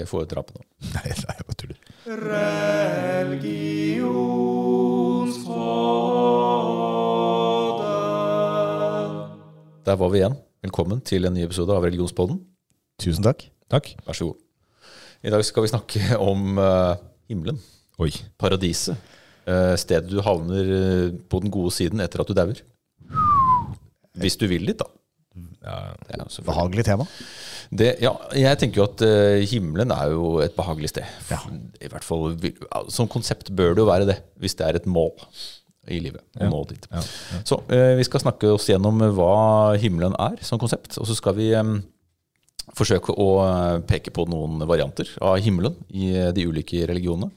ikke få ut rappen nå. Nei, nei, jeg bare tuller. Der var vi igjen. Velkommen til en ny episode av Religionspodden. Tusen takk. Takk. Vær så god. I dag skal vi snakke om uh, himmelen. Oi. Paradiset. Uh, stedet du havner eh, på den gode siden etter at du dauer. Hvis du vil litt, da. Ja. Behagelig tema. Det, ja, jeg tenker jo at uh, himmelen er jo et behagelig sted. Ja. I hvert fall, Som konsept bør det jo være det, hvis det er et mål i livet. å Ja. nå dit. Ja, Så uh, vi skal snakke oss gjennom hva himmelen er som konsept. Og så skal vi um, forsøke å peke på noen varianter av himmelen i de ulike religionene.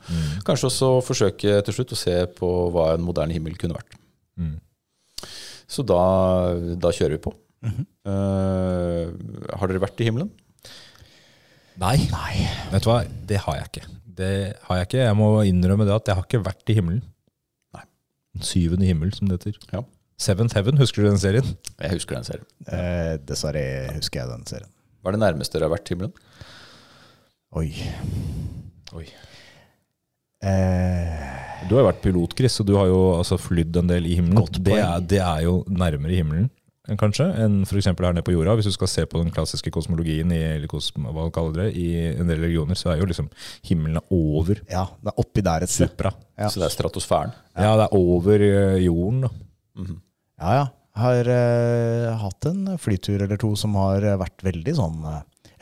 Kanskje også forsøke til slutt å se på hva en moderne himmel kunne vært. Mm. Så da, da kjører vi på. Eh, har dere vært i himmelen? Nei. Vet du hva, det har jeg ikke. Det har jeg ikke. Jeg må innrømme det at jeg har ikke vært i himmelen. Nei. Den syvende himmel, som det heter. Ja. Seventh Heaven, husker du den serien? Jeg husker den serien. Eh, dessverre husker jeg den serien. Hva er det nærmeste dere har vært himmelen? Oi. Oi. Eh, Du har jo vært pilot, Chris, og du har jo altså flydd en del i himmelen. Godt Det er, det er jo nærmere himmelen kanskje, enn f.eks. her nede på jorda. Hvis du skal se på den klassiske kosmologien i, eller kosm, hva kaller det, i en del religioner, så er jo liksom himmelen er over ja, det er oppi der et sted. supra. Ja. Så det er stratosfæren. Ja, det er over eh, jorden, da. Ja, ja. Jeg har eh, hatt en flytur eller to som har eh, vært veldig sånn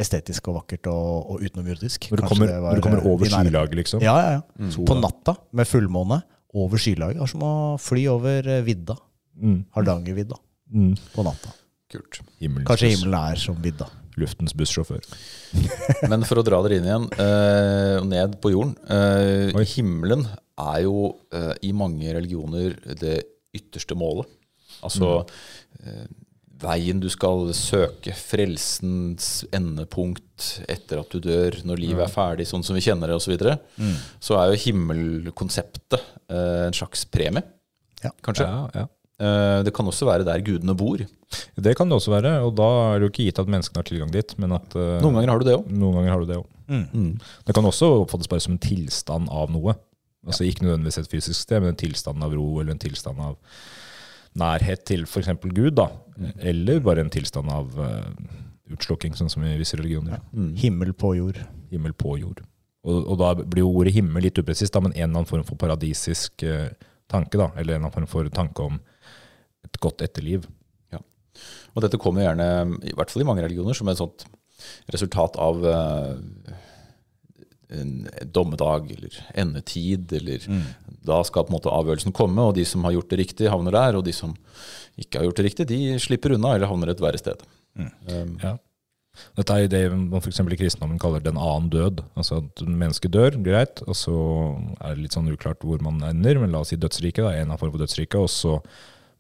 estetisk og vakkert og, og utenomjordisk. Når du kommer, det var, når du kommer over skylaget, liksom. Ja, ja, ja. Mm. På natta med fullmåne over skylaget. Det er som å fly over vidda. Mm. Hardangervidda Mm. på natta. Kult. Himmelens Kanskje himmelen er som vidda. Luftens bussjåfør. Men for å dra dere inn igjen, eh, ned på jorden. eh, himmelen er jo eh, i mange religioner det ytterste målet. Altså eh, veien du skal søke, frelsens endepunkt etter at du dør, når livet er ferdig, sånn som vi kjenner det osv. Så, videre, så er jo himmelkonseptet eh, en slags premie, Ja. kanskje. Ja, ja. Eh, det kan også være der gudene bor. Det kan det også være, og da er det jo ikke gitt at menneskene har tilgang dit. Men at eh, Noen ganger har du det òg. noen ganger har du det òg. Mm. Det kan også oppfattes bare som en tilstand av noe. Altså Ikke nødvendigvis et fysisk sted, men en tilstand av ro eller en tilstand av nærhet til f.eks. Gud. da, Eller bare en tilstand av eh, utslukking, sånn som i visse religioner. Himmel på jord. Himmel på jord. Og, og da blir jo ordet himmel litt upresist, da, men en eller annen form for paradisisk eh, tanke. da, Eller en eller annen form for tanke om et godt etterliv. Og dette kommer gjerne, i hvert fall i mange religioner, som et sånt resultat av uh, en dommedag eller endetid. Eller Da skal på en måte avgjørelsen komme, og de som har gjort det riktig, havner der. Og de som ikke har gjort det riktig, de slipper unna eller havner et verre sted. Um, Ja. Dette er det man f.eks. i kristendommen kaller den annen død. Altså at mennesket dør, greit, og så er det litt sånn uklart hvor man ender, men la oss si dødsriket, da, en av form for dødsriket, og så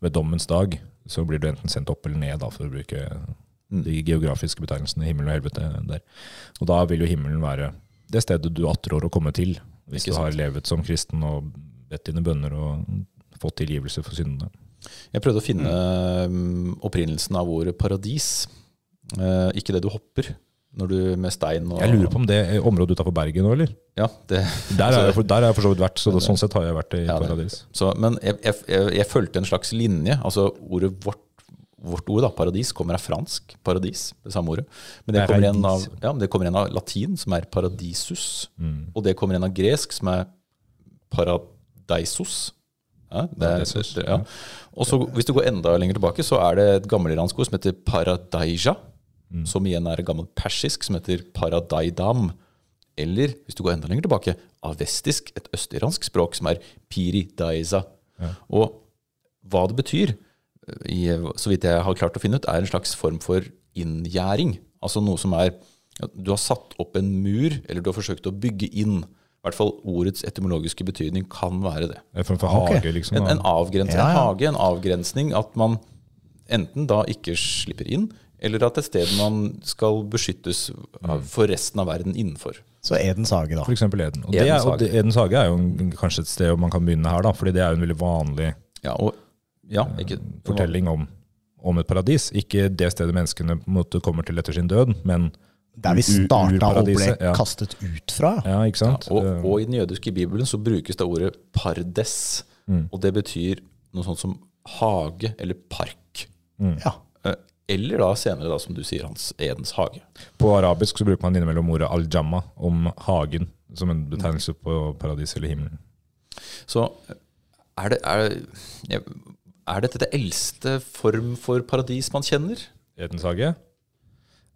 ved dommens dag så blir du enten sendt opp eller ned, da, for å bruke de geografiske betegnelsene himmel og helvete der. Og da vil jo himmelen være det stedet du attrår å komme til, hvis du har levet som kristen og bedt dine bønner og fått tilgivelse for syndene. Jeg prøvde å finne um, opprinnelsen av ordet paradis. Eh, ikke det du hopper når du med stein og Jeg lurer på om det er området utafor Bergen nå, eller? Ja, det, Der har jeg, der jeg for så vidt vært, så det, sånn sett har jeg vært i Ja, paradis. Så, men jeg, jeg, jeg, følte en slags linje. altså ordet vårt, vårt ord, da, paradis, kommer av fransk. Paradis, det samme ordet. Men det kommer, igjen av, ja, det kommer igjen av latin, som er paradisus. Mm. Og det kommer igjen av gresk, som er paradeisos. Ja, ja. Og så hvis du går enda lenger tilbake, så er det et gammeliransk ord som heter paradaija. Mm. Som igjen er gammelt persisk som heter paradaidam. Eller hvis du går enda lenger tilbake, avestisk, et østiransk språk som er piridaiza. Og hva det betyr, i, så vidt jeg har klart å finne ut, er en slags form for inngjerding. Altså noe som er Du har satt opp en mur, eller du har forsøkt å bygge inn. I hvert fall ordets etymologiske betydning kan være det. En form for hage, hage, liksom. En, en avgrensning, Ja, en hage, en avgrensning. At man enten da ikke slipper inn, eller at et sted man skal beskyttes av- for resten av verden innenfor. Så Edens hage, da. For eksempel Eden. Og, Edens, hage. er, og det, Edens hage er jo en, kanskje et sted man kan begynne her, da, fordi det er jo en veldig vanlig Ja, og ja, ikke, fortelling om, om et paradis. Ikke det stedet menneskene på en måte kommer til etter sin død, men Der vi starta og ble ja. kastet ut fra. Ja, ikke sant? Og, Eh, og i den jødiske bibelen så brukes da ordet pardes, Mm. og det betyr noe sånt som hage eller park. Ja. Eller da senere, da, som du sier, Hans Edens hage. På arabisk så bruker man innimellom ordet al-jamma om hagen, som en betegnelse på paradis eller himmelen. Så er, det, er, er dette det eldste form for paradis man kjenner? Edens hage?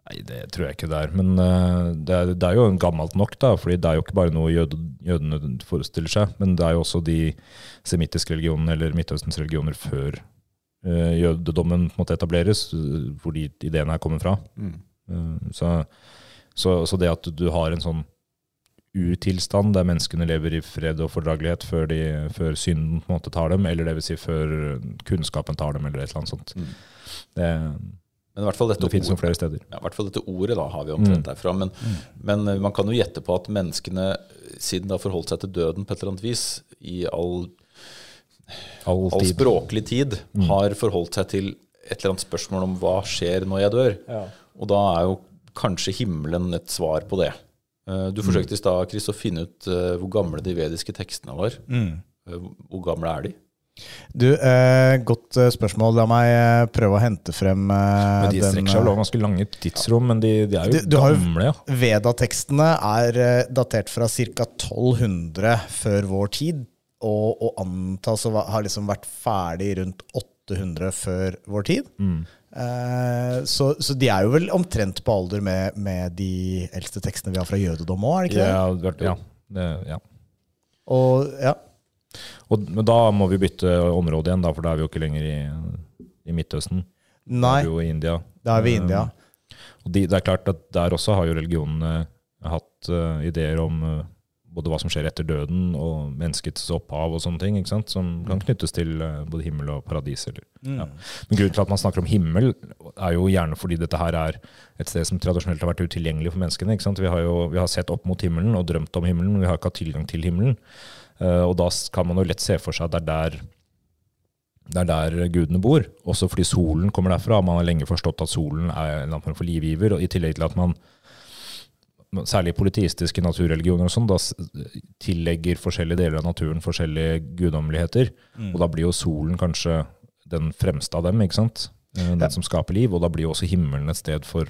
Nei, det tror jeg ikke det er. Men uh, det, er, det er jo gammelt nok, da. fordi det er jo ikke bare noe jød, jødene forestiller seg, men det er jo også de semittiske religionene eller Midtøstens religioner før jødedommen på en måte etableres, eh, hvor de ideene her kommer fra. Eh, så, så, så det at du har en sånn urtilstand der menneskene lever i fred og fordragelighet før, de, før synden på en måte tar dem, eller det vil si før kunnskapen tar dem, eller et eller annet sånt. Mm. Det, Men i hvert fall dette, det finnes jo flere steder. ja, i hvert fall dette ordet da har vi omtrent Mm. derfra. Men, men eh, man kan jo gjette på at menneskene, siden det har forholdt seg til døden på et eller annet vis, i all, all all språklig tid, Mm. har forholdt seg til et eller annet spørsmål om hva skjer når jeg dør. Og da er jo kanskje himmelen et svar på det. Eh, Du forsøkte i stad Chris, å finne ut eh, hvor gamle de vediske tekstene var. Mm. Eh, Hvor gamle er de? Du, eh, godt spørsmål. La meg prøve å hente frem eh, Men de strekker seg jo over ganske lange tidsrom, men de, de er jo Du- du gamle, ja. Veda-tekstene er datert fra ca. 1200 før vår tid, og, og antas å ha liksom vært ferdig rundt 800 før vår tid. Mm. Eh, så, så de er jo vel omtrent på alder med, med de eldste tekstene vi har fra jødedom òg, er det ikke det? Ja, det- ja, det, ja. Og, ja. Og, men da må vi bytte område igjen, da, for da er vi jo ikke lenger i, i Midtøsten. Da Nei, er vi jo i India. da er vi i India. Og de, det er klart at der også har jo religionene hatt uh, ideer om eh, både hva som skjer etter døden, og menneskets opphav og sånne ting, som kan knyttes til eh, både himmel og paradis. Eller, ja. Men grunnen til at man snakker om himmel, er jo gjerne fordi dette her er et sted som tradisjonelt har vært utilgjengelig for menneskene. Vi har jo vi har sett opp mot himmelen og drømt om himmelen, men vi har ikke hatt tilgang til himmelen. Uh, og da kan man jo lett se for seg at det er der det er der gudene bor. Også fordi solen kommer derfra. Man har lenge forstått at solen er en form for livgiver. Og i tillegg til at man, særlig politistiske naturreligioner og sånn, da tillegger forskjellige deler av naturen forskjellige guddommeligheter. Og da blir jo solen kanskje den fremste av dem, ikke sant? Eh, Den Ja. som skaper liv. Og da blir jo også himmelen et sted for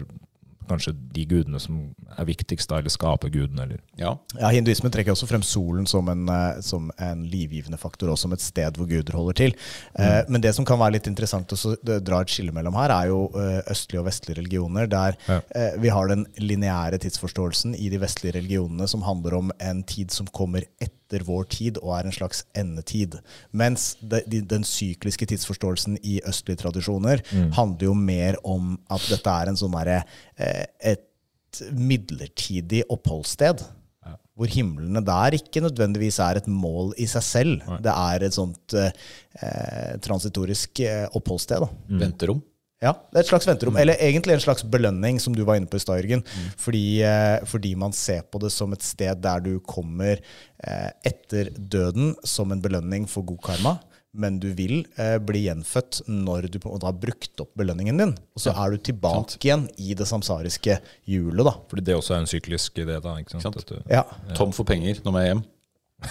kanskje de gudene som er viktigst, da, eller skaper gudene, eller Ja. Ja, Hinduismen trekker også frem solen som en, eh, som en livgivende faktor, og som et sted hvor guder holder til. Eh, Men det som kan være litt interessant å dra et skille mellom her, er jo eh, østlige og vestlige religioner, der Ja. eh, vi har den lineære tidsforståelsen i de vestlige religionene som handler om en tid som kommer etter vår tid og er en slags endetid. Mens de, de, den sykliske tidsforståelsen i østlige tradisjoner handler jo mer om at dette er en sånn derre eh, et midlertidig oppholdssted. Hvor himlene der ikke nødvendigvis er et mål i seg selv. Det er et sånt eh, transitorisk eh, oppholdssted. Da. Venterom. Ja, det er et slags venterom. Eller egentlig en slags belønning, som du var inne på i stad, Jørgen. Fordi, eh, fordi man ser på det som et sted der du kommer eh, etter døden som en belønning for god karma. Men du vil eh, bli gjenfødt når du på en måte har brukt opp belønningen din. Og så er du tilbake igjen i det samsariske hjulet, da. Fordi det også er en syklisk idé, da. ikke sant? Sant. At du, Ja. Tom for penger, når man er hjem.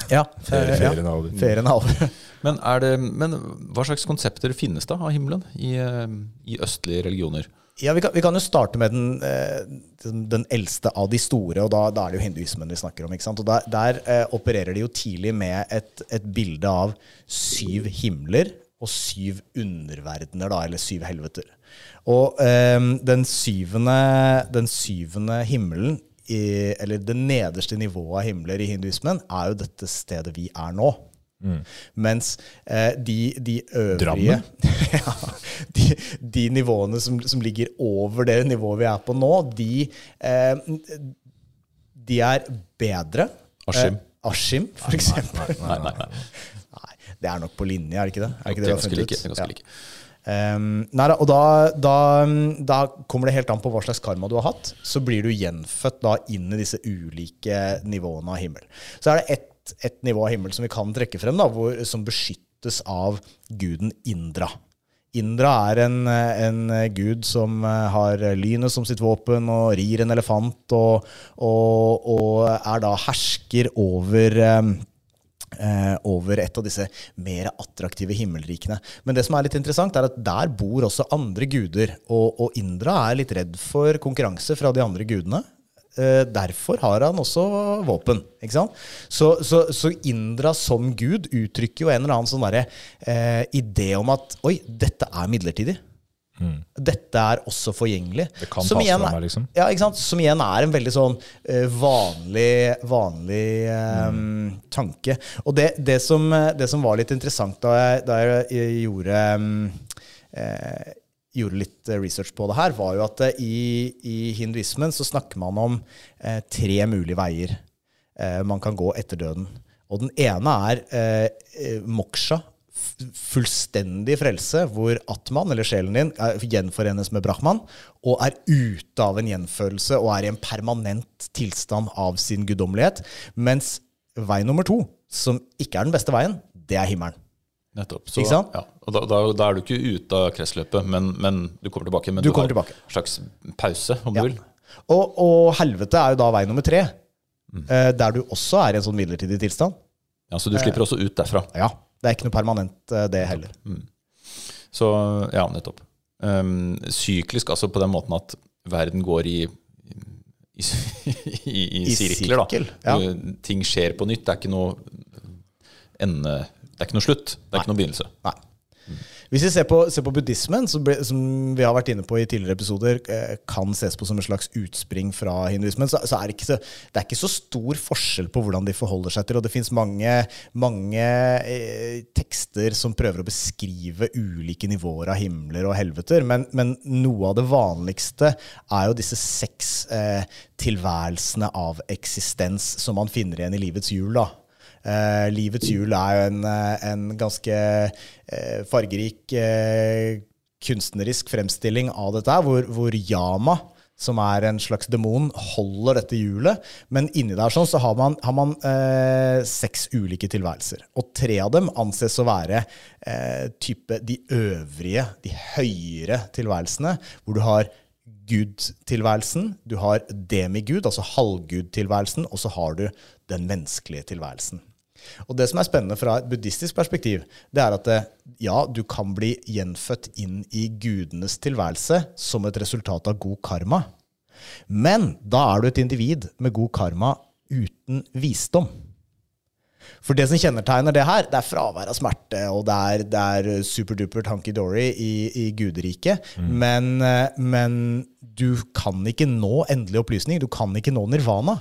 Ja. Ferie- eh, ja. ferien er over. Ferien er over. Men, er det, men hva slags konsepter finnes da av himmelen i, eh, i østlige religioner? Ja, vi kan, vi kan jo starte med den, eh, den, den eldste av de store, og da, da er det jo hinduismen vi snakker om. ikke sant? Og Der, der eh, opererer de jo tidlig med et, et bilde av syv himler og syv underverdener, da, eller syv helveter. Og eh, den, syvende, den syvende himmelen, i, eller det nederste nivået av himler i hinduismen, er jo dette stedet vi er nå. Mens eh, de, de øvrige ja, de, de nivåene som, som ligger over det nivået vi er på nå, de, eh, de er bedre. Askim. Eh, Askim, for eksempel. Nei, nei, nei. Nei, det er nok på linje, er det ikke det? Er det, ikke Det det det, har ganske funnet like. Det Um, nei og da, da, da kommer det helt an på hva slags karma du har hatt. Så blir du gjenfødt da inn i disse ulike nivåene av himmel. Så er det ett et nivå av himmel som vi kan trekke frem, da, hvor, som beskyttes av guden Indra. Indra er en, en gud som eh, har lynet som sitt våpen og rir en elefant, og, og, og er da hersker over eh, over et av disse mer attraktive himmelrikene. Men det som er litt interessant, er at der bor også andre guder. Og, og Indra er litt redd for konkurranse fra de andre gudene. Eh, derfor har han også våpen. ikke sant? Så, så, så Indra som gud uttrykker jo en eller annen sånn der, eh, idé om at oi, dette er midlertidig. Dette er også forgjengelig. Det kan Som igjen meg, liksom. Ja? Som igjen er en veldig sånn uh, vanlig, vanlig eh, tanke. Og det, det, som, det som var litt interessant da jeg, da jeg gjorde um, eh, gjorde litt eh, research på det her, var jo at eh, i, i hinduismen så snakker man om eh, tre mulige veier eh, man kan gå etter døden. Og den ene er eh, eh, moksha, fullstendig frelse, hvor atman, eller sjelen din, er, gjenforenes med brahman, og er ute av en gjenfølelse og er i en permanent tilstand av sin guddommelighet. Mens vei nummer to, som ikke er den beste veien, det er himmelen. Nettopp. Så? Ja. Og da, da, da er du ikke ute av kretsløpet, men, men du kommer tilbake. Men Du du, har tilbake. en slags pause, om Ja. du vil. Og, og helvete er jo da vei nummer tre, mm. der du også er i en sånn midlertidig tilstand. Ja, Så du slipper også ut derfra. Ja, Det er ikke noe permanent, eh, det heller. Så ja, nettopp. Um, syklisk altså på den måten at verden går i i, i, i sirkler, da. sirkel, ja. Du- Ting skjer på nytt. Det er ikke noe ende Det er ikke noe slutt. Det er ikke noe begynnelse. Nei. Hvis vi ser på, ser på buddhismen, ble, som vi har vært inne på i tidligere episoder, eh, kan ses på som et slags utspring fra hinduismen, så, så, er det, så det er ikke så stor forskjell på hvordan de forholder seg til. Og det fins mange, mange eh, tekster som prøver å beskrive ulike nivåer av himler og helveter. Men, men noe av det vanligste er jo disse seks eh, tilværelsene av eksistens som man finner igjen i livets hjul. da. Eh, livets hjul er jo en, eh, en ganske eh, fargerik eh, kunstnerisk fremstilling av dette, hvor, hvor Yama, som er en slags demon, holder dette hjulet. Men inni der sånn så har man, har man eh, seks ulike tilværelser. Og tre av dem anses å være eh, type de øvrige, de høyere tilværelsene, hvor du har Gud-tilværelsen, du har demigud, altså halvgud-tilværelsen, og så har du den menneskelige tilværelsen. Og det som er spennende fra et buddhistisk perspektiv, det er at eh, ja, du kan bli gjenfødt inn i gudenes tilværelse som et resultat av god karma. Men da er du et individ med god karma uten visdom. For det som kjennetegner det her, det er fravær av smerte, og det er, det er superduper tanky-dory i, i guderiket. Men, eh, men du kan ikke nå endelig opplysning. Du kan ikke nå nirvana.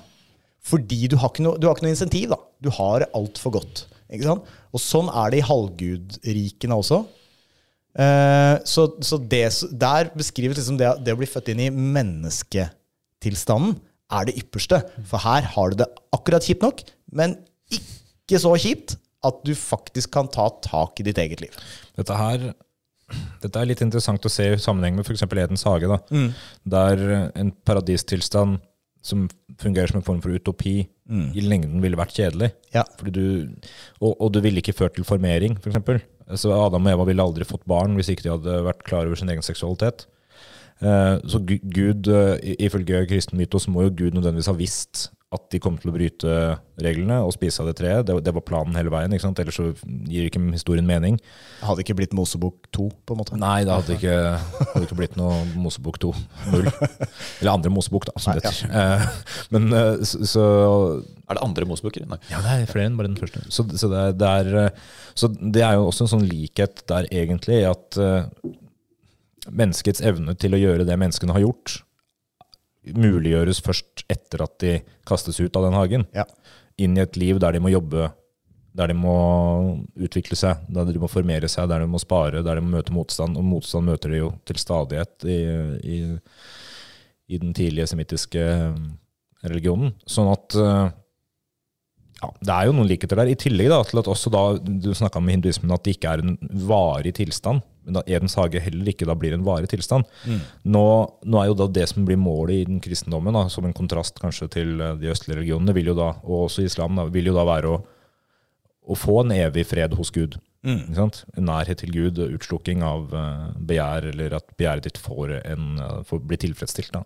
Fordi du har ikke noe, du har ikke noe insentiv. da. Du har altfor godt. Ikke sant? Og sånn er det i halvgudrikene også. Eh, så så det, der beskrives liksom det, det å bli født inn i mennesketilstanden er det ypperste. For her har du det akkurat kjipt nok, men ikke så kjipt at du faktisk kan ta tak i ditt eget liv. Dette her dette er litt interessant å se i sammenheng med f.eks. Edens hage. da, Der en paradistilstand som fungerer som en form for utopi, i lengden ville vært kjedelig. Ja. Fordi du, og, og du ville ikke ført til formering, f.eks. Så Adam og Eva ville aldri fått barn hvis ikke de hadde vært klar over sin egen seksualitet. Eh, Så Gud, eh, ifølge kristen mytos, må jo Gud nødvendigvis ha visst at de kom til å bryte reglene og spise av det treet. Det, det var planen hele veien. ikke sant? Ellers så gir ikke historien mening. Det hadde ikke blitt Mosebok 2, på en måte. Nei, det hadde ikke, hadde ikke blitt noe Mosebok 2. Null. Eller andre Mosebok, da, som Nei, det heter. Ja. Men eh, så, så Er det andre Mosebøker? Nei. Ja, det er flere enn bare den første. Så, så, det, er, det er, eh, så det er jo også en sånn likhet der, egentlig, i at eh, menneskets evne til å gjøre det menneskene har gjort, muliggjøres først etter at de kastes ut av den hagen. Ja. Inn i et liv der de må jobbe, der de må utvikle seg, der de må formere seg, der de må spare, der de må møte motstand. Og motstand møter de jo til stadighet i, i, i den tidlige semittiske eh, religionen. Sånn at eh, ja, det er jo noen likheter der. I tillegg da, til at også da, du snakka om hinduismen, at det ikke er en varig tilstand. Men at Edens hage heller ikke da blir en varig tilstand. Nå, nå er jo da det som blir målet i den kristendommen, da, som en kontrast kanskje til eh, de østlige religionene, vil jo da, og også islam, da, vil jo da være å, å få en evig fred hos Gud. En nærhet til Gud, utslukking av eh, begjær, eller at begjæret ditt får, en, eh, får bli tilfredsstilt. Da.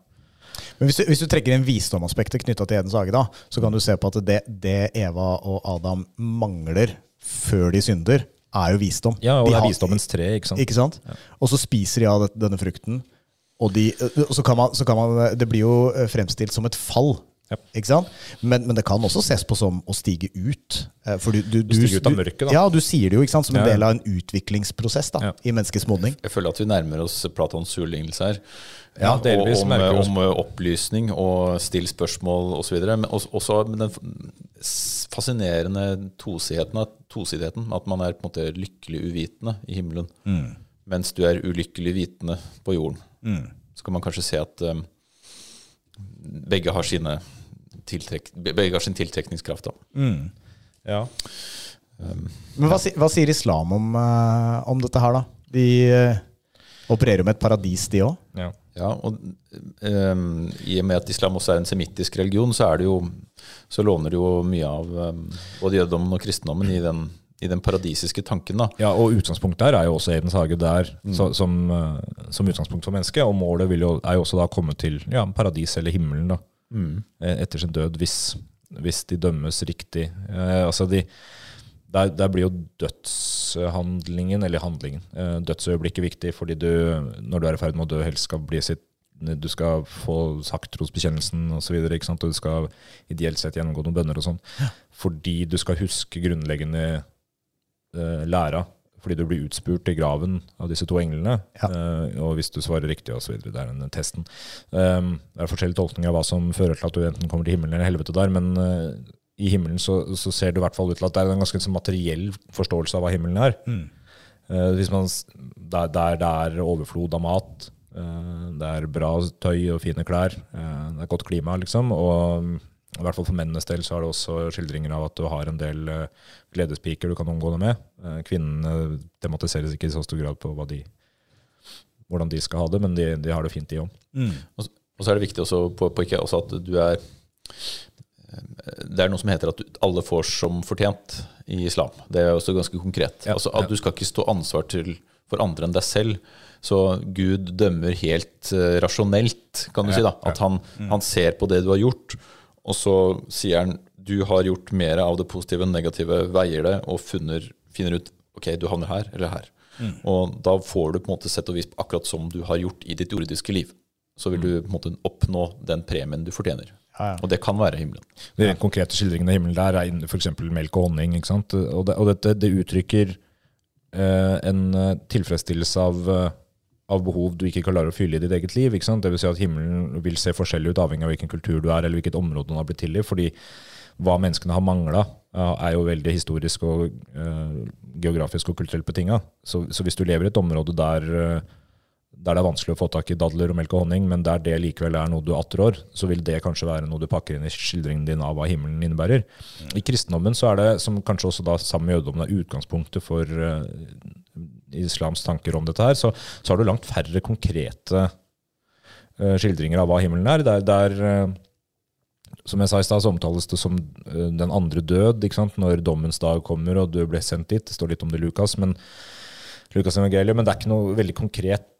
Men hvis du, hvis du trekker inn visdomaspektet knytta til Edens hage, da, så kan du se på at det, det Eva og Adam mangler før de synder, er jo visdom. Ja, og De det er har- visdommens tre, ikke sant? Ikke sant? Og så spiser de av denne frukten. Og, de, og så, kan man, så kan man Det blir jo eh, fremstilt som et fall. Sant? Men, men det kan også ses på som å stige ut. Eh, For du, du, Du stiger ut av mørket, da. Ja, du sier det jo ikke sant? som en Ja. del av en utviklingsprosess da, Ja. i menneskets modning. Jeg føler at vi nærmer oss Platons surlignelse her. Ja, delvis om, merker vi oss- om eh, opplysning og still spørsmål osv. Men også, den fascinerende tosidigheten, tosidigheten. At man er på en måte lykkelig uvitende i himmelen, mens du er ulykkelig vitende på jorden. Så kan man kanskje se at um, begge har sine tiltrekk, begge sin tiltrekningskraft. da. Ja. Men hva, si- hva sier islam om, uh, om dette her, da? De uh, opererer jo med et paradis, de òg. ja. Ja, og um, I og med at islam også er en semittisk religion, så, er det jo, så låner det jo mye av um, både jødedommen og kristendommen i den, i den paradisiske tanken. da. Ja, og utgangspunktet der er jo også Edens hage der så, som, eh, som utgangspunkt for mennesket. Og målet vil jo, er jo også da å komme til ja, paradis eller himmelen da, eh, etter sin død, hvis, hvis de dømmes riktig. Eh, altså de, der, der blir jo dødshandlingen, eller handlingen, eh, dødsøyeblikket viktig, fordi du, når du er i ferd med å dø, helst skal bli sitt du skal få sagt trosbekjennelsen osv. Og, og du skal ideelt sett gjennomgå noen bønner og sånn. Fordi du skal huske grunnleggende eh, læra. Fordi du blir utspurt i graven av disse to englene. Ja. Uh, og hvis du svarer riktig osv. Det er den testen. Um, det er forskjellige tolkninger av hva som fører til at du enten kommer til himmelen eller helvete der. Men uh, i himmelen så, så ser det i hvert fall ut til at det er en ganske sånn materiell forståelse av hva himmelen er. Eh, hvis man, der, der det er overflod av mat, det er bra tøy og fine klær, det er godt klima, liksom. Og mm, i hvert fall for mennenes del så er det også skildringer av at du har en del eh, gledespiker du kan omgå det med. Eh, kvinnene tematiseres ikke i så stor grad på de, hvordan de skal ha det, men de, de har det fint, de òg. Og, og så er det viktig også på, på ikke, også at du er det er noe som heter at du, alle får som fortjent i islam. Det er også ganske konkret. Ja, altså at Du skal ikke stå ansvar til for andre enn deg selv. Så Gud dømmer helt eh, rasjonelt, kan du si. da, At han, han ser på det du har gjort, og så sier han du har gjort mer av det positive enn negative, veier det og funner, finner ut ok, du havner her eller her. Og da får du på en måte sett og vis akkurat som du har gjort i ditt jordiske liv. Så vil du på en måte oppnå den premien du fortjener. Ja, ja. Og det kan være himmelen. De rent konkrete skildringene av himmelen der er f.eks. melk og honning. ikke sant? Og, det, og dette det uttrykker eh, en eh, tilfredsstillelse av, eh, av behov du ikke klarer å fylle i ditt eget liv. ikke sant? Vil si at himmelen vil se forskjellig ut avhengig av hvilken kultur du er, eller hvilket område den har blitt til i. fordi hva menneskene har mangla, er jo veldig historisk og uh, geografisk og kulturelt betinga. Så, så hvis du lever i et område der eh, der det er vanskelig å få tak i dadler og melk og honning, men der det likevel er noe du attrår, så vil det kanskje være noe du pakker inn i skildringen din av hva himmelen innebærer. I kristendommen så er det, som kanskje også da sammen med jødedommen er utgangspunktet for uh, islams tanker om dette her, så, så har du langt færre konkrete uh, skildringer av hva himmelen er. Der, der uh, som jeg sa i stad, så omtales det som eh, den andre død, når dommens dag kommer og du ble sendt dit. Det står litt om det i Lukas, men Lukas evangeliet, men det er ikke noe veldig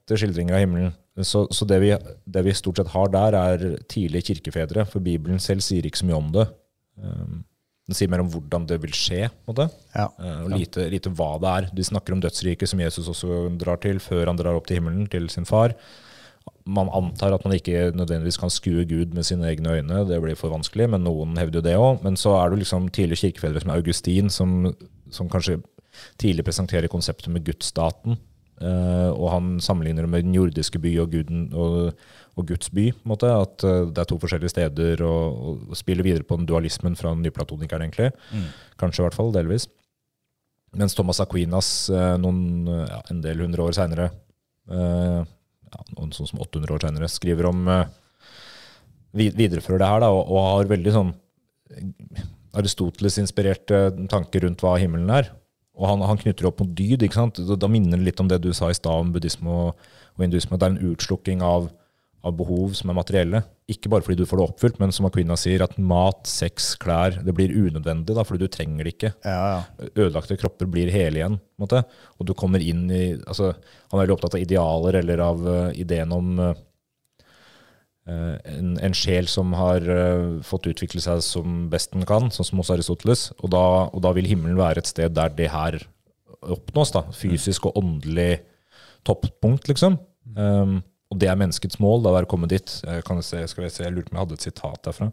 konkrete skildringer av himmelen. Så, så det, vi, det vi stort sett har der, er tidlige kirkefedre, for Bibelen selv sier ikke så mye om det. Um, Den sier mer om hvordan det vil skje, uh, og lite, lite hva det er. De snakker om dødsriket, som Jesus også drar til, før han drar opp til himmelen, til sin far. Man antar at man ikke nødvendigvis kan skue Gud med sine egne øyne, det blir for vanskelig, men noen hevder jo det òg. Men så er det liksom tidligere kirkefedre som Augustin, som, som kanskje tidlig presenterer konseptet med gudsstaten. Eh, og han sammenligner det med den jordiske by og, guden, og, og Guds by. måte, At uh, det er to forskjellige steder, og, og spiller videre på den dualismen fra nyplatonikeren, egentlig. Kanskje i hvert fall, delvis. Mens Thomas Aquinas uh, noen, ja, en del hundre år seinere, ja, noen sånn som 800 år seinere, skriver om vid- Viderefører det her, da, og, og har veldig sånn Aristoteles-inspirerte tanker rundt hva himmelen er. Og han, han knytter opp mot dyd. ikke sant? Da, da minner det litt om det du sa i stad om buddhisme og, og hinduisme. Det er en utslukking av, av behov som er materielle. Ikke bare fordi du får det oppfylt, men som Aquina sier, at mat, sex, klær det blir unødvendig da, fordi du trenger det ikke. Ja, ja. Ødelagte kropper blir hele igjen. på en måte. Og du kommer inn i altså, Han er veldig opptatt av idealer eller av uh, ideen om uh, en, en, sjel som har uh, fått utvikle seg som best den kan, sånn som hos Aristoteles. Og da, og da, vil himmelen være et sted der det her oppnås. da, Fysisk og åndelig toppunkt, liksom. Um, og det er menneskets mål, da å være kommet dit. Jeg, kan se, skal jeg, se, jeg lurte på om jeg hadde et sitat derfra.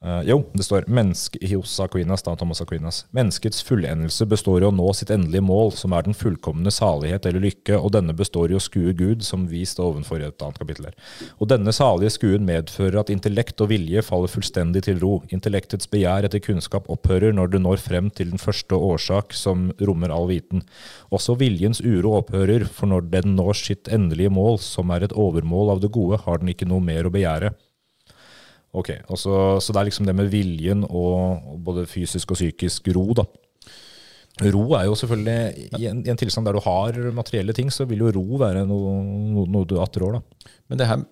Uh, jo, det står menneske, hos Aquinas, da, Thomas Aquinas. Menneskets fullendelse består i å nå sitt endelige mål, som er den fullkomne salighet eller lykke, og denne består i å skue Gud, som vist ovenfor i et annet kapittel her. Og denne salige skuen medfører at intellekt og vilje faller fullstendig til ro. Intellektets begjær etter kunnskap opphører når du når frem til den første årsak som rommer all viten. Også viljens uro opphører, for når den når sitt endelige mål, som er et overmål av det gode, har den ikke noe mer å begjære. Ok, så, så, det er liksom det med viljen og, og både fysisk og psykisk ro, da. Ro er jo selvfølgelig i en, i en, tilstand der du har materielle ting, så vil jo ro være noe, noe, noe du attrår. da. Men det her,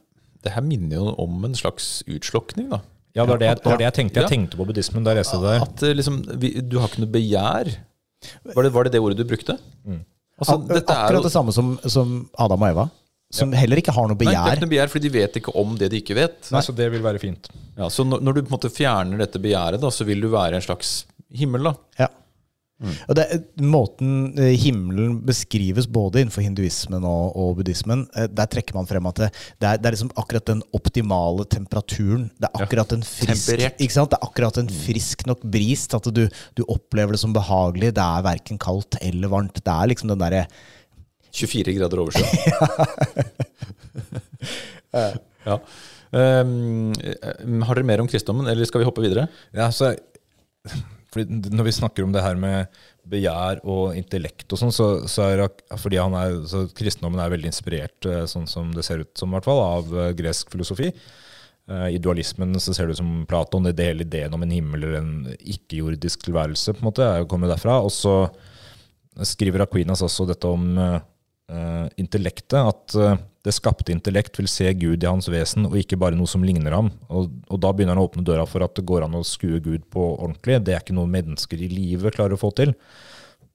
det her, minner jo om en slags utslokning, da. Ja, det var det, det, var det jeg tenkte. Jeg tenkte på buddhismen da jeg leste det. At eh, liksom, vi, Du har ikke noe begjær. Var det, var det det ordet du brukte? Mm. Altså, Akkurat det samme som, som Adam og Eva som ja. heller ikke har noe begjær. Nei, det er ikke noe begjær, fordi de vet ikke om det de ikke vet. Nei, Så det vil være fint. Ja, Så når, når du på en måte fjerner dette begjæret, da, så vil du være en slags himmel. da. Ja. Mm. Og det, Måten eh, himmelen beskrives både innenfor hinduismen og, og buddhismen, eh, der trekker man frem at det, det, er, det er liksom akkurat den optimale temperaturen. Det er akkurat en frisk, ikke sant? Det er akkurat en frisk nok bris til at du, du opplever det som behagelig. Det er verken kaldt eller varmt. Det er liksom den derre 24 grader over sjøen. ja. Um, har dere mer om kristendommen, eller skal vi hoppe videre? Ja, så, når vi snakker om det her med begjær og intellekt og sånn, så, så, er fordi han er, så kristendommen er veldig inspirert, eh, sånn som det ser ut som, hvert fall, av eh, gresk filosofi. I dualismen så ser det ut som Platon, det hele ideen om en himmel eller en ikke-jordisk tilværelse, på en måte, er jo kommet derfra. Og så skriver Aquinas også dette om uh, intellektet. At uh, det skapte intellekt vil se Gud i hans vesen, og ikke bare noe som ligner ham. Og, og, da begynner han å åpne døra for at det går an å skue Gud på ordentlig. Det er ikke noe mennesker i livet klarer å få til.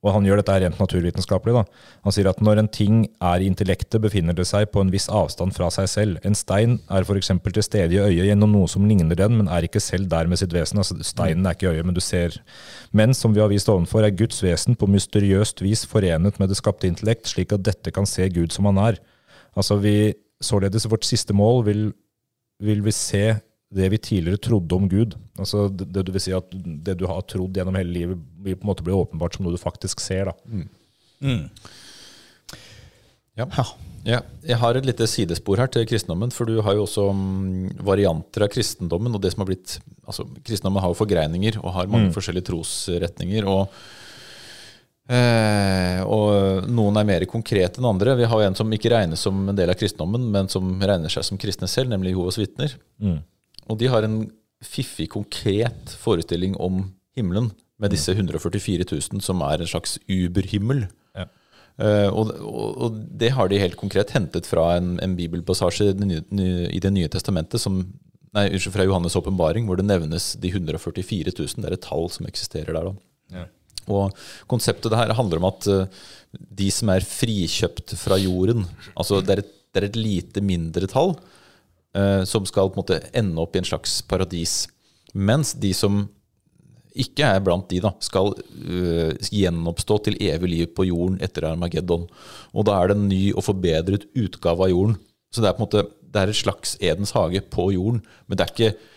Og han gjør dette rent naturvitenskapelig. Da. Han sier at når en ting er i intellektet, befinner det seg på en viss avstand fra seg selv. En stein er f.eks. til stede i øyet gjennom noe som ligner den, men er ikke selv der med sitt vesen. Altså, steinen er ikke i øyet, men du ser. Men som vi har vist ovenfor, er Guds vesen på mysteriøst vis forenet med det skapte intellekt, slik at dette kan se Gud som han er. Altså vi, Således, vårt siste mål vil, vil vi se det vi tidligere trodde om Gud. Altså det, det, vil si at det du har trodd gjennom hele livet, vil på en måte bli åpenbart som noe du faktisk ser. Da. Mm. Mm. Ja. ja. Jeg har et lite sidespor her til kristendommen. For du har jo også um, varianter av kristendommen. og det som har blitt, altså Kristendommen har jo forgreininger og har mange mm. forskjellige trosretninger. og Eh, og noen er mer konkrete enn andre. Vi har jo en som ikke regnes som en del av kristendommen, men som regner seg som kristne selv, nemlig Jehovas vitner. Mm. Og de har en fiffig, konkret forestilling om himmelen med disse 144 000, som er en slags uberhimmel. Ja. Uh, og, og, det har de helt konkret hentet fra en, en bibelpassasje i Det nye testamentet, som, nei, unnskyld, fra Johannes' åpenbaring, hvor det nevnes de 144 000. Det er et tall som eksisterer der. da. Ja. Og Konseptet det her handler om at uh, de som er frikjøpt fra jorden altså Det er et, det er et lite mindretall som skal på en måte ende opp i en slags paradis. Mens de som ikke er blant de, da, skal uh, gjenoppstå til evig liv på jorden etter Armageddon. Og da er det en ny og forbedret utgave av jorden. Så det er på en måte, det er et slags Edens hage på jorden. Men det er ikke,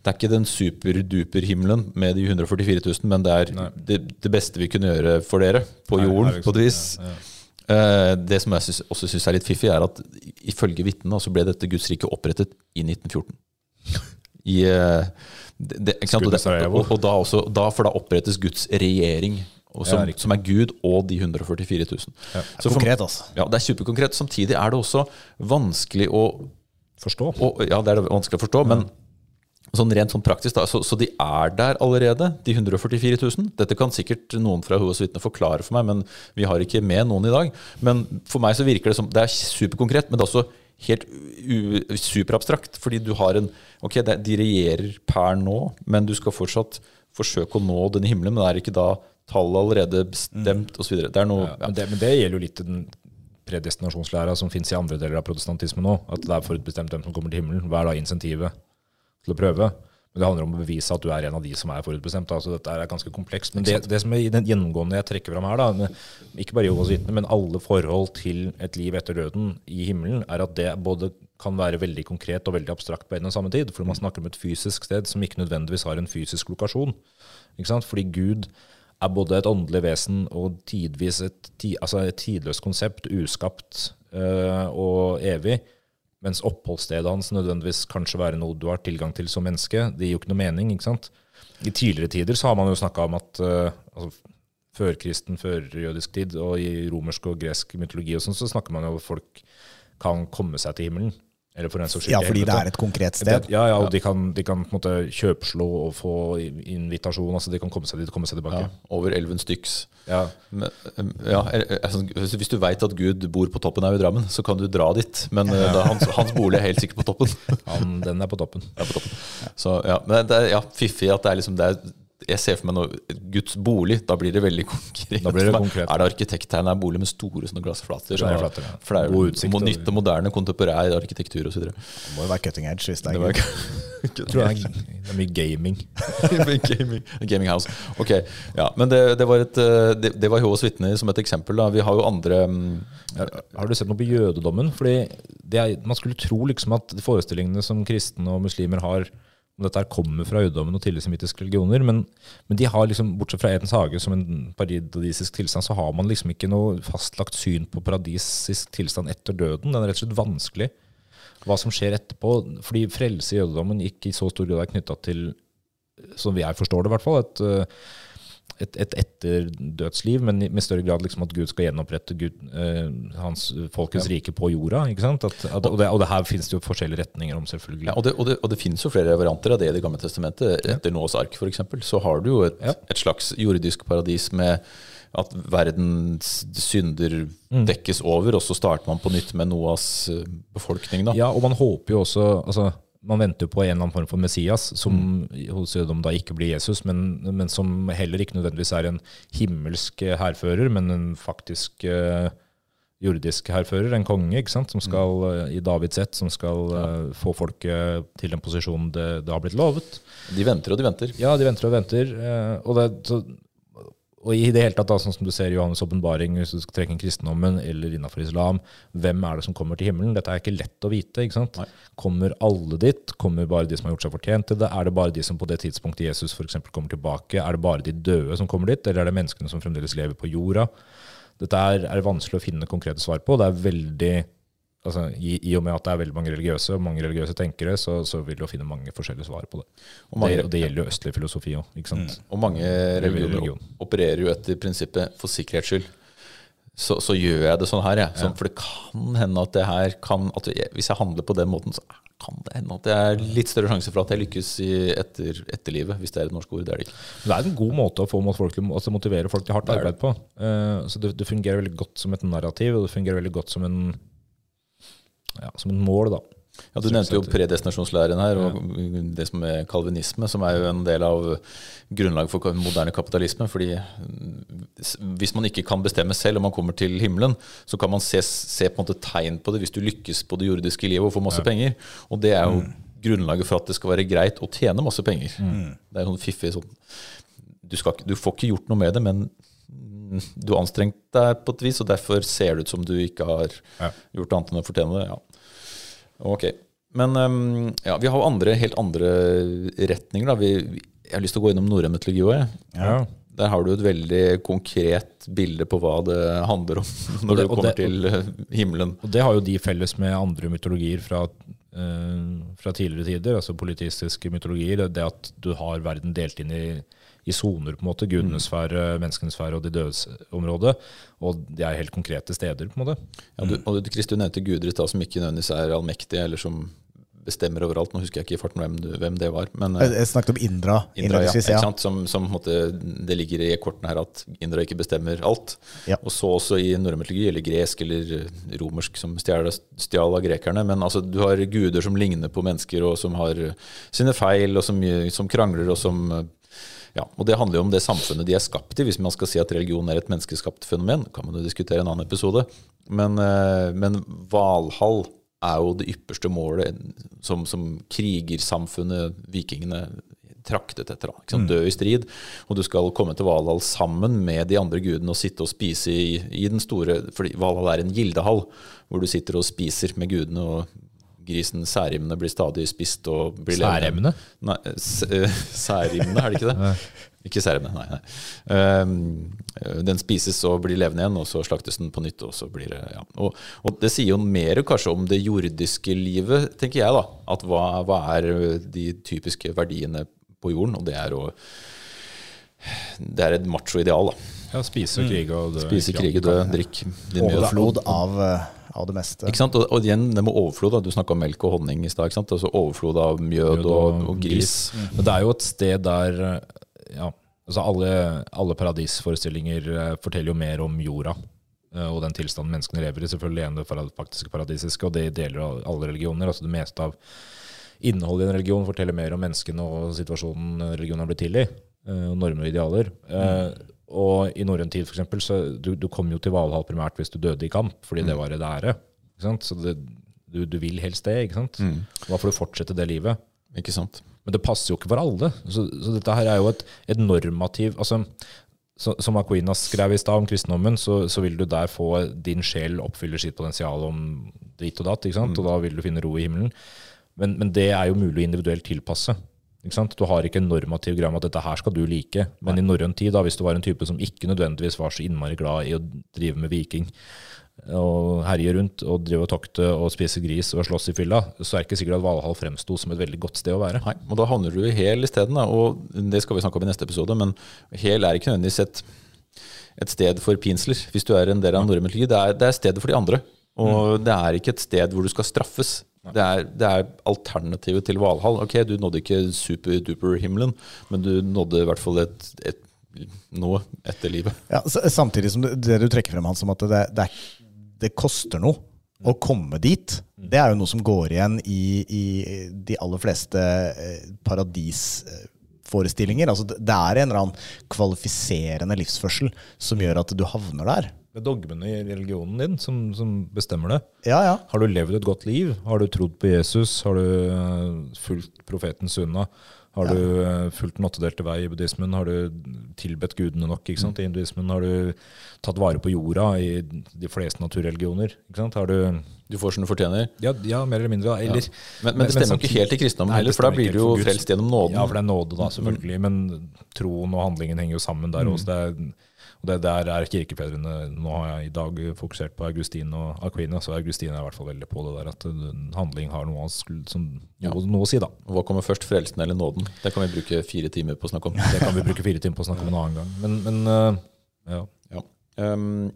det er ikke den superduper-himmelen med de 144 000, men det er det, det, beste vi kunne gjøre for dere på jorden, på et vis. Ja, ja. Eh, det som jeg synes, også syns er litt fiffig, er at ifølge vitnene så ble dette Guds rike opprettet i 1914. I, eh, det, og, og, da også, da, for da opprettes Guds regjering, som, ja, som, er Gud og de 144 000. Ja, det er konkret, altså. Ja, det er superkonkret. Samtidig er det også vanskelig å Forstå. Og, ja, det er vanskelig å forstå, men Sånn rent sånn praktisk da, så, så, de er der allerede, de 144 000. Dette kan sikkert noen fra Hoas vitner forklare for meg, men vi har ikke med noen i dag. Men for meg så virker det som Det er superkonkret, men det er også helt superabstrakt. Fordi du har en Ok, det, de regjerer per nå, men du skal fortsatt forsøke å nå denne himmelen. Men det er ikke da tallet allerede bestemt, osv.? Det er noe Ja, ja. men, det, men det gjelder jo litt den predestinasjonslæra som fins i andre deler av protestantismen nå. At det er forutbestemt hvem som kommer til himmelen. Hva er da insentivet til å prøve? Men Det handler om å bevise at du er en av de som er forutbestemt. Altså, dette er ganske komplekst. Men det, det som er den gjennomgående jeg trekker fram her, da, ikke bare Jehovas vitner, men alle forhold til et liv etter døden i himmelen, er at det både kan være veldig konkret og veldig abstrakt på en og samme tid. For man snakker om et fysisk sted som ikke nødvendigvis har en fysisk lokasjon. Ikke sant? Fordi Gud er både et åndelig vesen og tidvis et, altså et tidløst konsept, uskapt øh, og evig. Mens oppholdsstedet hans nødvendigvis kanskje være noe du har tilgang til som menneske. Det gir jo ikke noe mening. ikke sant? I tidligere tider så har man jo snakka om at uh, altså, førkristen, førjødisk tid, og i romersk og gresk mytologi og sånn, så snakker man jo om at folk kan komme seg til himmelen. Eller for en saks skyld Ja, fordi det er et konkret Det- sted. Ja, ja, og de kan, de kan på en måte kjøpslå og få invitasjon. altså De kan komme seg dit og komme seg tilbake. ja, over elven styks. Ja. Men, ja, er- altså, hvis du veit at Gud bor på toppen her i Drammen, så kan du dra dit. Men uh, da, hans, hans bolig er helt sikkert på toppen. Han, den er på toppen. Er på toppen. Så ja, men det er ja, fiffig at det er liksom det er, Jeg ser for meg noe Guds bolig. Da blir det veldig konkret. Da blir det konkret. Er det arkitekttegn? Er bolig med store sånne glassflater? Og- flater, ja. For det er jo utsikt, nytt og moderne, kontemporær arkitektur osv. Det må jo være cutting edge hvis det er Det. Jeg tror er, det er mye gaming. gaming, gaming house. Ok, ja, Men det, det var et eh, Det, det var Jehovas vitner som et eksempel. da Vi har jo andre mm, Har du sett noe på jødedommen? Fordi det er, Man skulle tro liksom at de forestillingene som kristne og muslimer har om dette kommer fra jødedommen og tidligere semittiske religioner, men, men de har liksom, bortsett fra Edens hage som en paradisisk tilstand, så har man liksom ikke noe fastlagt syn på paradisisk tilstand etter døden. Den er rett og slett vanskelig. Hva som skjer etterpå. Fordi frelse i jødedommen ikke i så stor grad er knytta til, som jeg forstår det i hvert fall, et, et, et etterdødsliv, men med større grad liksom at Gud skal gjenopprette Gud, eh, hans folkets rike på jorda. ikke sant? At, at, og, det, og det her finnes det jo forskjellige retninger om, selvfølgelig. ja, og, det, og, det, og det finnes jo flere varianter av det i Det gamle testamentet. Etter Noahs ark, f.eks., så har du jo et, Ja. et slags jordisk paradis med at verdens synder Mm. dekkes over, og så starter man på nytt med Noahs eh, befolkning. da. Ja, og man håper jo også altså, Man venter på en eller annen form for Messias, som Mm. hos jødedom da ikke blir Jesus, men, men som heller ikke nødvendigvis er en himmelsk eh, hærfører, men en faktisk uh, jordisk hærfører, en konge, ikke sant, som skal eh, i Davids ett, som skal uh, få folket til den posisjonen det, det har blitt lovet. De venter og de venter. Ja, de venter og venter. Uh, Og, det, så, og i det hele tatt, da, sånn som du ser i Johannes' åpenbaring, hvis du skal trekke inn kristendommen eller innafor islam, hvem er det som kommer til himmelen? Dette er ikke lett å vite. ikke sant? Nei. Kommer alle dit? Kommer bare de som har gjort seg fortjent til det? Er det bare de som på det tidspunktet Jesus for eksempel kommer tilbake? Er det bare de døde som kommer dit, eller er det menneskene som fremdeles lever på jorda? Dette er, er vanskelig å finne konkrete svar på. Det er veldig altså, i, I og med at det er veldig mange religiøse og mange religiøse tenkere, så, så vil du finne mange forskjellige svar på det. Og mange- det, og det gjelder jo østlig filosofi òg. Og mange religioner religion. opererer jo etter prinsippet 'for sikkerhets skyld'. Så, så gjør jeg det sånn her, jeg. Sånn, For det kan hende at det her kan at Hvis jeg handler på den måten, så kan det hende at det er litt større sjanse for at jeg lykkes i etter, etterlivet. Hvis det er et norsk ord. Det er det ikke. Det er en god måte å få mot folk, til- altså motivere folk til hardt arbeid på. Uh, så det, det fungerer veldig godt som et narrativ, og det fungerer veldig godt som en ja, som et mål, da. Ja, Du nevnte jo predestinasjonslæren her, og det som er kalvinisme, som er jo en del av grunnlaget for moderne kapitalisme. fordi hvis man ikke kan bestemme selv om man kommer til himmelen, så kan man se, se på en måte tegn på det hvis du lykkes på det jordiske livet og får masse penger. Og det er jo grunnlaget for at det skal være greit å tjene masse penger. Det er sånn fiffig sånn du, skal, du får ikke gjort noe med det, men mm, du har anstrengt deg på et vis, og derfor ser det ut som du ikke har Ja. gjort annet enn å fortjene det. Ja. Ok. Men um, ja, vi har andre, helt andre retninger. Da. Vi, vi, jeg har lyst til å gå innom norrøn mytologi òg. Ja. Der har du et veldig konkret bilde på hva det handler om når det- du kommer det- til eh, himmelen. Og det har jo de felles med andre mytologier fra, uh, fra tidligere tider, altså politistiske mytologier. Det at du har verden delt inn i i soner, på en måte. Gudenes sfære, menneskenes sfære og de dødes område. Og de er helt konkrete steder, på en måte. Ja, du, og du nevnte guder i stad som ikke nødvendigvis er allmektige, eller som bestemmer overalt. Nå husker jeg ikke i farten hvem, hvem det var. Men Jeg, snakket om Indra. Indra, ja, ja. ikke sant? Som, som på måte, det ligger i kortene her at Indra ikke bestemmer alt. Ja. Og så også i norrønmytologi, eller gresk eller eh, romersk, som stjal, stjal av grekerne. Men altså, du har guder som ligner på mennesker, og som har sine feil, og som, som krangler, og som eh, ja, og Det handler jo om det samfunnet de er skapt i. Hvis man skal si at religion er et menneskeskapt fenomen, kan man jo diskutere en annen episode. Men, eh, men Valhall er jo det ypperste målet som, som krigersamfunnet, vikingene, traktet etter. da, sant? Dø i strid. Og du skal komme til Valhall sammen med de andre gudene og sitte og spise i, i den store fordi Valhall er en gildehall, hvor du sitter og spiser med gudene. og Grisen særimene blir stadig spist og blir levende. Særemne? Nei, eh, er det ikke det? Ikke særimene, nei. nei. Um, den spises og blir levende igjen, og så slaktes den på nytt. Og så blir det, ja. og, og det sier jo mer kanskje om det jordiske livet, tenker jeg. da, at Hva, hva er de typiske verdiene på jorden? Og det er å Det er et macho-ideal. da. Ja, spise, krige og dø. Spise, krige, dø, drikk. Overflod av, eh, av det meste. Ikke sant? Og, og igjen, det med overflod. da, Du snakka om melk og honning i stad. ikke? Altså Overflod av mjød og, og gris. Men det er jo et sted der ja, altså alle, alle paradisforestillinger eh, forteller jo mer om jorda eh, og den tilstanden menneskene lever i. Selvfølgelig enn det faktiske paradisiske, og det deler alle religioner. altså Det meste av innholdet i en religion forteller mer om menneskene og situasjonen religionen har blitt til i. eh, Og normer og idealer. Eh, Og i norrøn tid, eksempel, så du, du kom jo til Valhall primært hvis du døde i kamp, fordi det var et ære. Ikke sant? Så det, du, du vil helst det, ikke sant? Da får du fortsette det livet. Ikke sant? Men det passer jo ikke for alle. Så, så dette her er jo et, et normativ altså, så, Som Aquinas skrev i stad om kristendommen, så, så vil du der få din sjel oppfyller sitt potensial om ditt og datt, ikke sant? og da vil du finne ro i himmelen. Men, men det er jo mulig å individuelt tilpasse. Du har ikke en normativ greie om at dette her skal du like. Men i norrøn tid, da, hvis du var en type som ikke nødvendigvis var så innmari glad i å drive med viking, og herje rundt og drive og tokte og spise gris og slåss i fylla, så er det ikke sikkert at Valhall fremsto som et veldig godt sted å være. Nei, og da havner du i hel isteden. Og det skal vi snakke om i neste episode, men hel er ikke nødvendigvis et, et sted for pinsler. Hvis du er en del av norrøn Det, er- det er stedet for de andre. Og det er ikke et sted hvor du skal straffes. Det er, det er alternativet til Valhall. Ok, du nådde ikke super-duper-himmelen, men du nådde i hvert fall et, et noe etter livet. Ja, samtidig som det, det du trekker frem, Hans, om at det, det, det koster noe å komme dit. Det er jo noe som går igjen i, i de aller fleste eh, paradisforestillinger. Altså, det er en eller annen kvalifiserende livsførsel som gjør at du havner der. Det er dogmene i religionen din som, som bestemmer det. Ja, ja. Har du levd et godt liv? Har du trodd på Jesus? Har du eh, fulgt profeten Sunna? Har du eh, fulgt den åttedelte vei i buddhismen? Har du tilbedt gudene nok ikke sant? i hinduismen? Har du tatt vare på jorda i de fleste naturreligioner? Ikke sant? Har du Du får som du fortjener. ja, ja, mer eller mindre. Eller, Men, men det stemmer jo ikke helt i kristendommen heller, for da blir du jo frelst gjennom nåden. Ja, for det er nåde, da, selvfølgelig. Men troen og handlingen henger jo sammen der også. Det er, og det der er kirkefedrene Nå har jeg i dag fokusert på Augustin og Aquina, så Augustin er i hvert fall veldig på det der at handling har noe, som, ja. noe å si, da. Hva kommer først, frelsen eller nåden? Det kan vi bruke fire timer på å snakke om. Det kan vi bruke fire timer på å snakke om en annen gang. Men, men øh, ja. Ja. Um,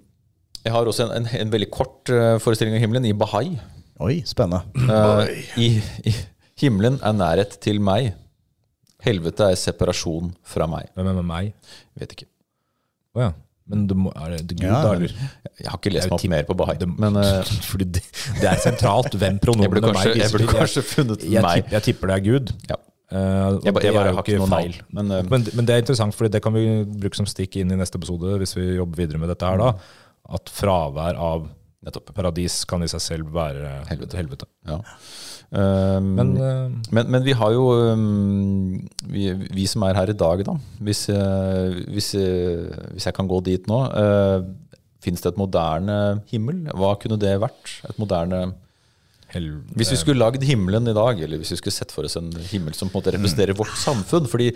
jeg har også en, en, en veldig kort uh, forestilling av himmelen i Bahai. Oi, spennende. Uh, i, i, himmelen er nærhet til meg. Helvete er separasjon fra meg. Hvem er med meg? Vet ikke. Å ja. Men det må, er det, Gud, Ja, da, eller? Jeg har ikke lest meg opp mer på Bahai. Det, Men uh, fordi det, det er sentralt hvem pronomenet meg viser jeg burde kanskje funnet Jeg, jeg, meg. tipper, jeg tipper det er Gud. Ja. Uh, Jeg, ba- det jeg bare har ikke noen noe feil. Men, uh, Men, men det er interessant, for det kan vi bruke som stikk inn i neste episode hvis vi jobber videre med dette her da. At fravær av nettopp. paradis kan i seg selv være Helvete. helvete. Ja. Um, Men uh, Men, men vi har jo um, vi, vi som er her i dag, da Hvis, uh, hvis, uh, hvis jeg kan gå dit nå uh, Fins det et moderne himmel? Hva kunne det vært? Et moderne hel, Hvis vi skulle lagd himmelen i dag, eller hvis vi skulle sett for oss en himmel som på en måte representerer vårt samfunn Fordi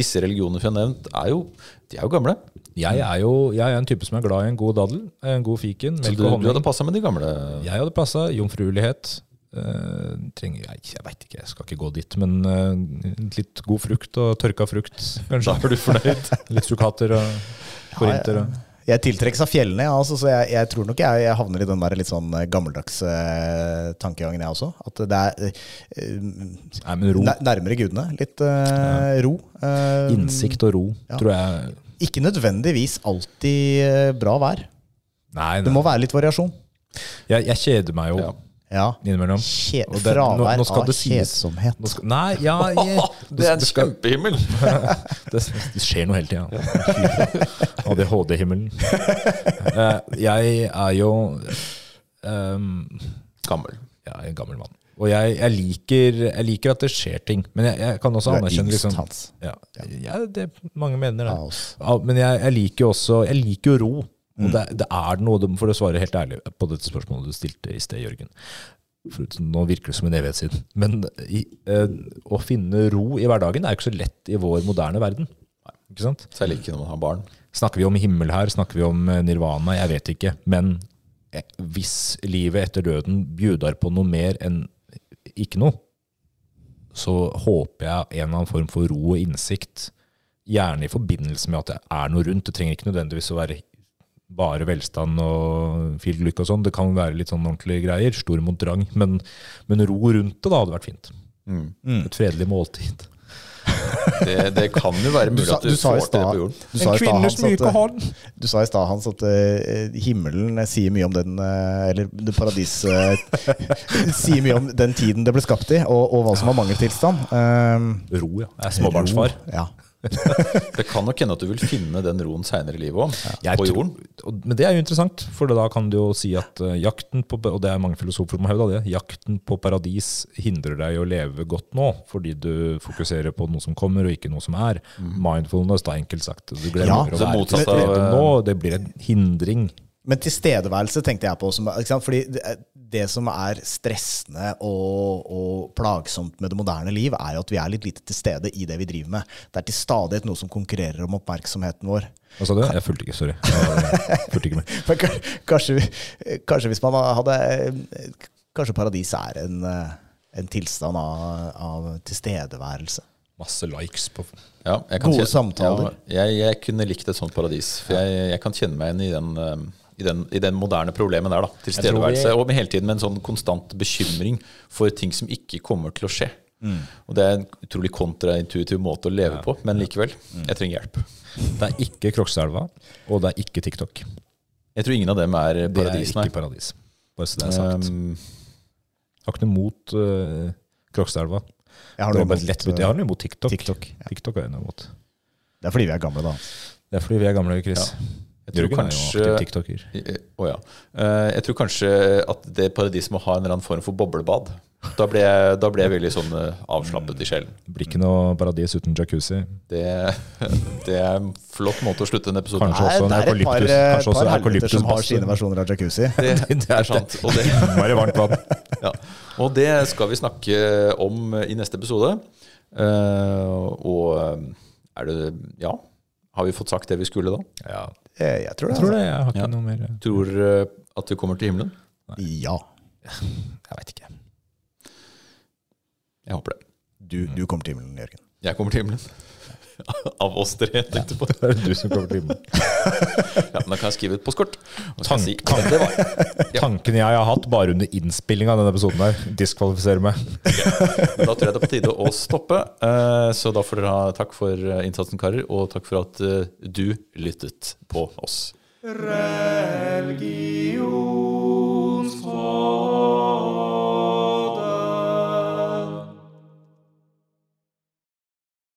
disse religionene vi har nevnt, er jo, de er jo gamle. jeg, er jo, jeg er en type som er glad i en god daddel, en god fiken, Så melk og du hadde passa med de gamle. Jeg hadde passa. Jomfruelighet. Eh, trenger, jeg jeg veit ikke, jeg skal ikke gå dit. Men eh, litt god frukt og tørka frukt, kanskje. Da er du fornøyd. Litt sukkater og korinter. og- Jeg tiltrekkes av fjellene, ja, altså, så jeg, jeg tror nok jeg, jeg havner i den der litt sånn gammeldagse gammeldags eh, tankegangen, jeg også. At det er uh, Nei, men ro. nærmere gudene. Litt eh, ro. Eh, Innsikt og ro, Ja. tror jeg. Ikke nødvendigvis alltid eh, bra vær. Nei, Det må være litt variasjon. Jeg, jeg kjeder meg jo Ja. Ja. innimellom. Kje Og det- fravær nå- nå skal av det sies- kjedsomhet. Nå skal, nei, ja jeg, Det er en kjempehimmel! det, det skjer noe hele tida. ADHD-himmelen. Eh, jeg er jo um, Gammel. Er en gammel mann. Og jeg, jeg, liker, jeg liker at det skjer ting. Men jeg, jeg kan også er anerkjenne liksom, ja, ja, det, Mange mener det. Ja, men jeg, jeg liker jo også Jeg liker jo ro. Mm. Og det, det er noe, For å svare helt ærlig på dette spørsmålet du stilte i sted, Jørgen. For nå virker det som en evighet siden. Men i, eh, å finne ro i hverdagen er jo ikke så lett i vår moderne verden. Ikke sant? Særlig ikke når man har barn. Snakker vi om himmel her? Snakker vi om eh, nirvana? Jeg vet ikke. Men eh, hvis livet etter døden bjuder på noe mer enn ikke noe, så håper jeg en eller annen form for ro og innsikt. Gjerne i forbindelse med at det er noe rundt. Det trenger ikke nødvendigvis å være bare velstand og fil lykke og sånn. Det kan være litt sånn ordentlige greier. Stor mot drang. Men, men ro rundt det da hadde vært fint. Mm. Et fredelig måltid. Det, det kan jo være mulig at du, du får til det på jorden. du sa myke eh, hånd. Du sa i stad, Hans, at uh, himmelen sier mye om den uh, Eller det paradis uh, sier mye om den tiden det ble skapt i, og, og hva som var mangeltilstand. Um, Ro, ja. Jeg er småbarnsfar. ro, Ja. Det kan nok hende at du vil finne den roen seinere i livet òg, ja. på jorden. Tror, Men det er jo interessant, for da kan du jo si at eh, jakten på Og det er mange filosofer som har hevda det. Jakten på paradis hindrer deg i å leve godt nå, fordi du fokuserer på noe som kommer, og ikke noe som er. Mindfulness, da enkelt sagt. Du glemmer Ja, å være til stede nå. Det blir en hindring. Men tilstedeværelse tenkte jeg på. Som? Fordi det, det som er stressende og, og plagsomt med det moderne liv, er jo at vi er litt lite til stede i det vi driver med. Det er til stadighet noe som konkurrerer om oppmerksomheten vår. Hva sa du? Jeg fulgte ikke, sorry. Jeg fulgte ikke med. Kanskje, kanskje hvis man hadde Kanskje paradis er en, en tilstand av, av tilstedeværelse. Masse likes på Ja, jeg kan Gode kjenne- samtaler. Ja, jeg, jeg kunne likt et sånt paradis. For jeg, jeg kan kjenne meg igjen i den, eh, i den, i den moderne problemet der. da Tilstedeværelse. Og med hele tiden med en sånn konstant bekymring for ting som ikke kommer til å skje. Mm. Og det er en utrolig kontraintuitiv måte å leve på, men likevel. Mm. Jeg trenger hjelp. Det er ikke Krokstadelva, og det er ikke TikTok. Jeg tror ingen av dem er Det er ikke paradis. Bare så det er sagt. Um, Jeg har ikke noe mot uh, Krokstadelva. Jeg har noe mot imot, noe TikTok. TikTok. Ja. TikTok er jeg noe imot. Det er fordi vi er gamle, da. Det er fordi vi er gamle, Chris. Jeg tror er kanskje aktiv ja. Eh, Jeg tror kanskje at det paradiset må ha en eller annen form for boblebad. Da ble jeg, da ble jeg veldig sånn eh, avslappet i sjelen. Det blir ikke noe paradis uten jacuzzi. Det, det er en flott måte å slutte en episode Kanskje også en det er et par, eukalyptus- kanskje par helveter som har sine versjoner av jacuzzi. Det, Det er sant. Og det, Innmari varmt vann. ja. og det skal vi snakke om i neste episode. Eh, og er det Ja, har vi fått sagt det vi skulle da? Ja, Jeg tror det. jeg tror det. Jeg har ikke Ja. noe mer Tror du at du kommer til himmelen? Nei. Ja. veit ikke. Jeg håper det. Du, du kommer til himmelen, Jørgen. Jeg kommer til himmelen. av oss tre. Ja, det er du som kommer til å ja, men da kan jeg skrive et postkort. Tank, si, tanken, ja. tanken jeg har hatt bare under innspillinga av denne episoden, her diskvalifiserer meg. okay. Da tror jeg det er på tide å stoppe. Eh, så da får dere ha takk for eh, innsatsen, karer, og takk for at eh, du lyttet på oss. Religionsfolk.